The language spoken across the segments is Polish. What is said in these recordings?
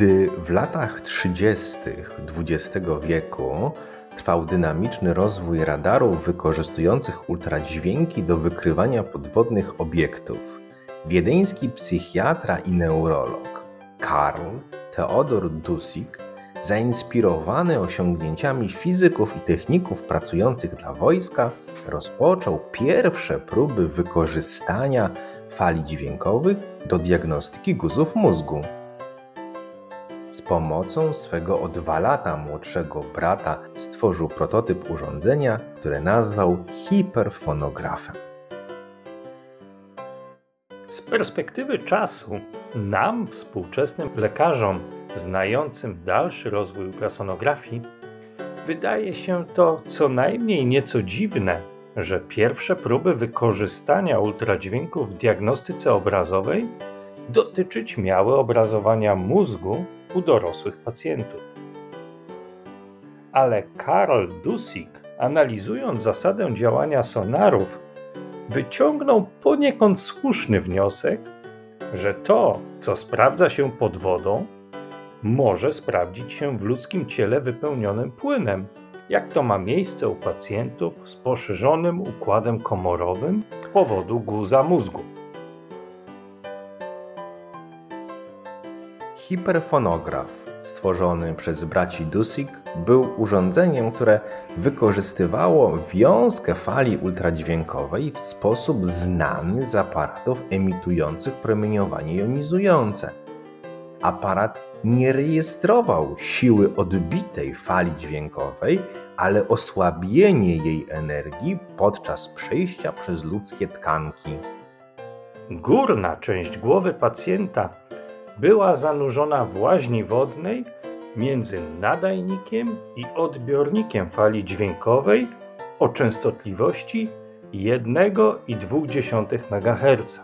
Gdy w latach 30. XX wieku trwał dynamiczny rozwój radarów wykorzystujących ultradźwięki do wykrywania podwodnych obiektów, wiedeński psychiatra i neurolog Karl Theodor Dusik, zainspirowany osiągnięciami fizyków i techników pracujących dla wojska, rozpoczął pierwsze próby wykorzystania fali dźwiękowych do diagnostyki guzów mózgu. Z pomocą swego o dwa lata młodszego brata stworzył prototyp urządzenia, które nazwał hiperfonografem. Z perspektywy czasu, nam, współczesnym lekarzom znającym dalszy rozwój ultrasonografii, wydaje się to co najmniej nieco dziwne, że pierwsze próby wykorzystania ultradźwięków w diagnostyce obrazowej dotyczyć miały obrazowania mózgu u dorosłych pacjentów. Ale Karl Dusik, analizując zasadę działania sonarów, wyciągnął poniekąd słuszny wniosek, że to, co sprawdza się pod wodą, może sprawdzić się w ludzkim ciele wypełnionym płynem, jak to ma miejsce u pacjentów z poszerzonym układem komorowym z powodu guza mózgu. Hiperfonograf, stworzony przez braci Dusik, był urządzeniem, które wykorzystywało wiązkę fali ultradźwiękowej w sposób znany z aparatów emitujących promieniowanie jonizujące. Aparat nie rejestrował siły odbitej fali dźwiękowej, ale osłabienie jej energii podczas przejścia przez ludzkie tkanki. Górna część głowy pacjenta była zanurzona w łaźni wodnej między nadajnikiem i odbiornikiem fali dźwiękowej o częstotliwości 1,2 MHz.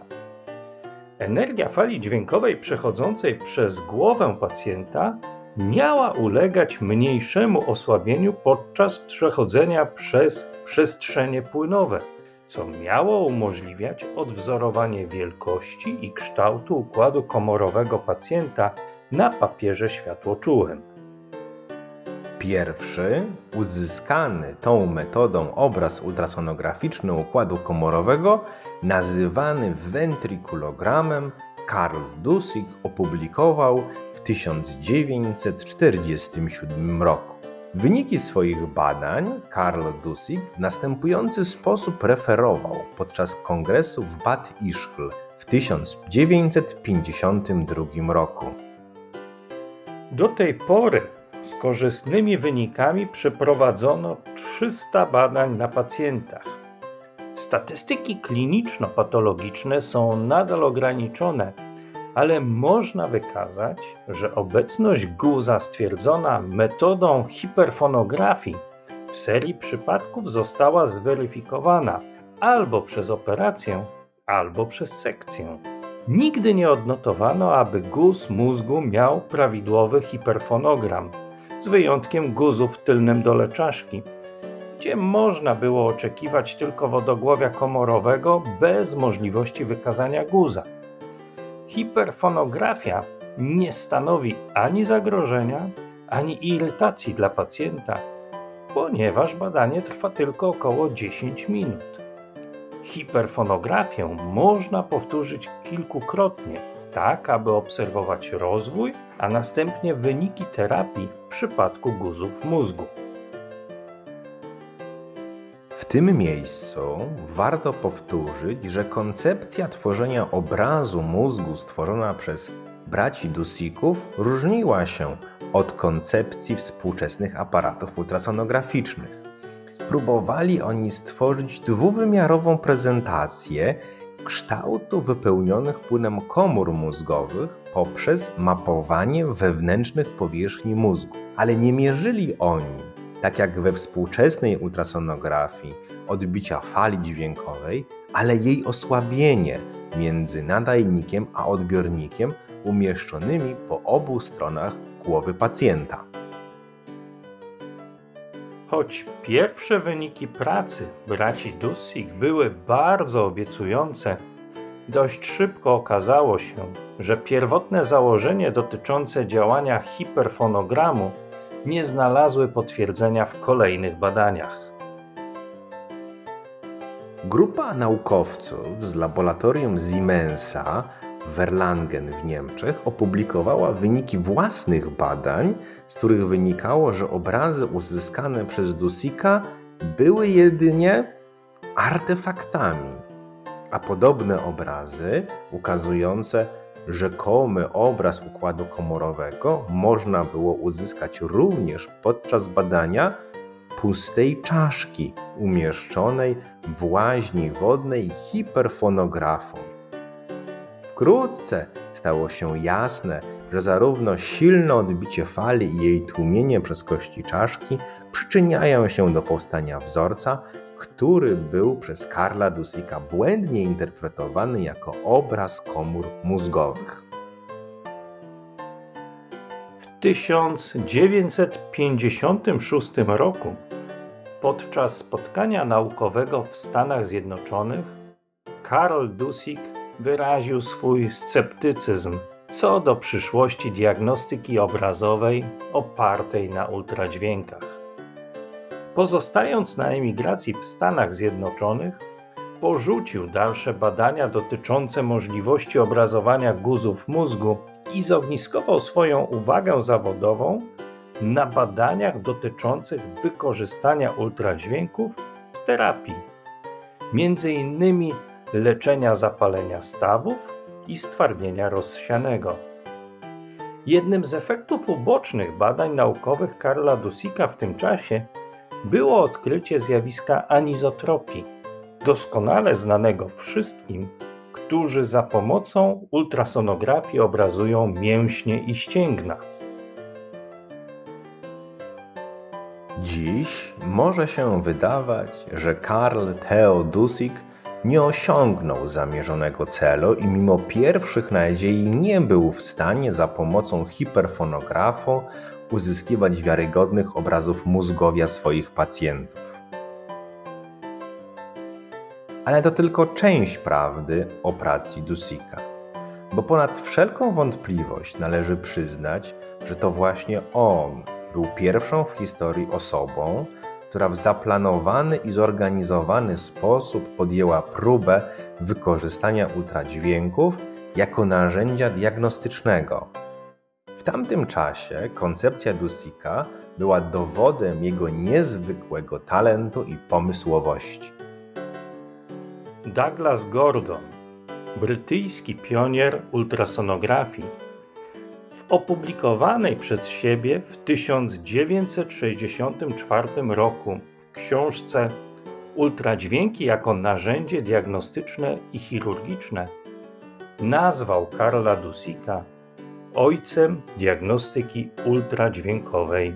Energia fali dźwiękowej przechodzącej przez głowę pacjenta miała ulegać mniejszemu osłabieniu podczas przechodzenia przez przestrzenie płynowe co miało umożliwiać odwzorowanie wielkości i kształtu układu komorowego pacjenta na papierze światłoczułym. Pierwszy uzyskany tą metodą obraz ultrasonograficzny układu komorowego, nazywany wentrikulogramem, Karl Dusik opublikował w 1947 roku. Wyniki swoich badań Karl Dusik w następujący sposób referował podczas kongresu w Bad Ischl w 1952 roku. Do tej pory z korzystnymi wynikami przeprowadzono 300 badań na pacjentach. Statystyki kliniczno-patologiczne są nadal ograniczone ale można wykazać, że obecność guza stwierdzona metodą hiperfonografii w serii przypadków została zweryfikowana albo przez operację, albo przez sekcję. Nigdy nie odnotowano, aby guz mózgu miał prawidłowy hiperfonogram, z wyjątkiem guzu w tylnym dole czaszki, gdzie można było oczekiwać tylko wodogłowia komorowego bez możliwości wykazania guza. Hiperfonografia nie stanowi ani zagrożenia, ani irytacji dla pacjenta, ponieważ badanie trwa tylko około 10 minut. Hiperfonografię można powtórzyć kilkukrotnie, tak aby obserwować rozwój, a następnie wyniki terapii w przypadku guzów mózgu. Tym miejscu warto powtórzyć, że koncepcja tworzenia obrazu mózgu stworzona przez braci Dusików różniła się od koncepcji współczesnych aparatów ultrasonograficznych. Próbowali oni stworzyć dwuwymiarową prezentację kształtu wypełnionych płynem komór mózgowych poprzez mapowanie wewnętrznych powierzchni mózgu, ale nie mierzyli oni tak jak we współczesnej ultrasonografii, odbicia fali dźwiękowej, ale jej osłabienie między nadajnikiem a odbiornikiem umieszczonymi po obu stronach głowy pacjenta. Choć pierwsze wyniki pracy w braci Dussig były bardzo obiecujące, Dość szybko okazało się, że pierwotne założenie dotyczące działania hiperfonogramu nie znalazły potwierdzenia w kolejnych badaniach. Grupa naukowców z laboratorium Siemensa w Erlangen w Niemczech opublikowała wyniki własnych badań, z których wynikało, że obrazy uzyskane przez Dusika były jedynie artefaktami, a podobne obrazy ukazujące rzekomy obraz układu komorowego można było uzyskać również podczas badania pustej czaszki umieszczonej w łaźni wodnej hiperfonografą. Wkrótce stało się jasne, że zarówno silne odbicie fali i jej tłumienie przez kości czaszki przyczyniają się do powstania wzorca, który był przez Karla Dusika błędnie interpretowany jako obraz komór mózgowych. W 1956 roku, podczas spotkania naukowego w Stanach Zjednoczonych, Karl Dusik wyraził swój sceptycyzm co do przyszłości diagnostyki obrazowej opartej na ultradźwiękach. Pozostając na emigracji w Stanach Zjednoczonych, porzucił dalsze badania dotyczące możliwości obrazowania guzów mózgu i zogniskował swoją uwagę zawodową na badaniach dotyczących wykorzystania ultradźwięków w terapii, między innymi leczenia zapalenia stawów i stwardnienia rozsianego. Jednym z efektów ubocznych badań naukowych Karla Dusika w tym czasie było odkrycie zjawiska anizotropii, doskonale znanego wszystkim, którzy za pomocą ultrasonografii obrazują mięśnie i ścięgna. Dziś może się wydawać, że Karl Theo Dusik nie osiągnął zamierzonego celu i mimo pierwszych nadziei nie był w stanie za pomocą hiperfonografu uzyskiwać wiarygodnych obrazów mózgowia swoich pacjentów. Ale to tylko część prawdy o pracy Dusika, bo ponad wszelką wątpliwość należy przyznać, że to właśnie on był pierwszą w historii osobą, która w zaplanowany i zorganizowany sposób podjęła próbę wykorzystania ultradźwięków jako narzędzia diagnostycznego. W tamtym czasie koncepcja Dusika była dowodem jego niezwykłego talentu i pomysłowości. Douglas Gordon, brytyjski pionier ultrasonografii, opublikowanej przez siebie w 1964 roku książce Ultradźwięki jako narzędzie diagnostyczne i chirurgiczne nazwał Karla Dusika ojcem diagnostyki ultradźwiękowej.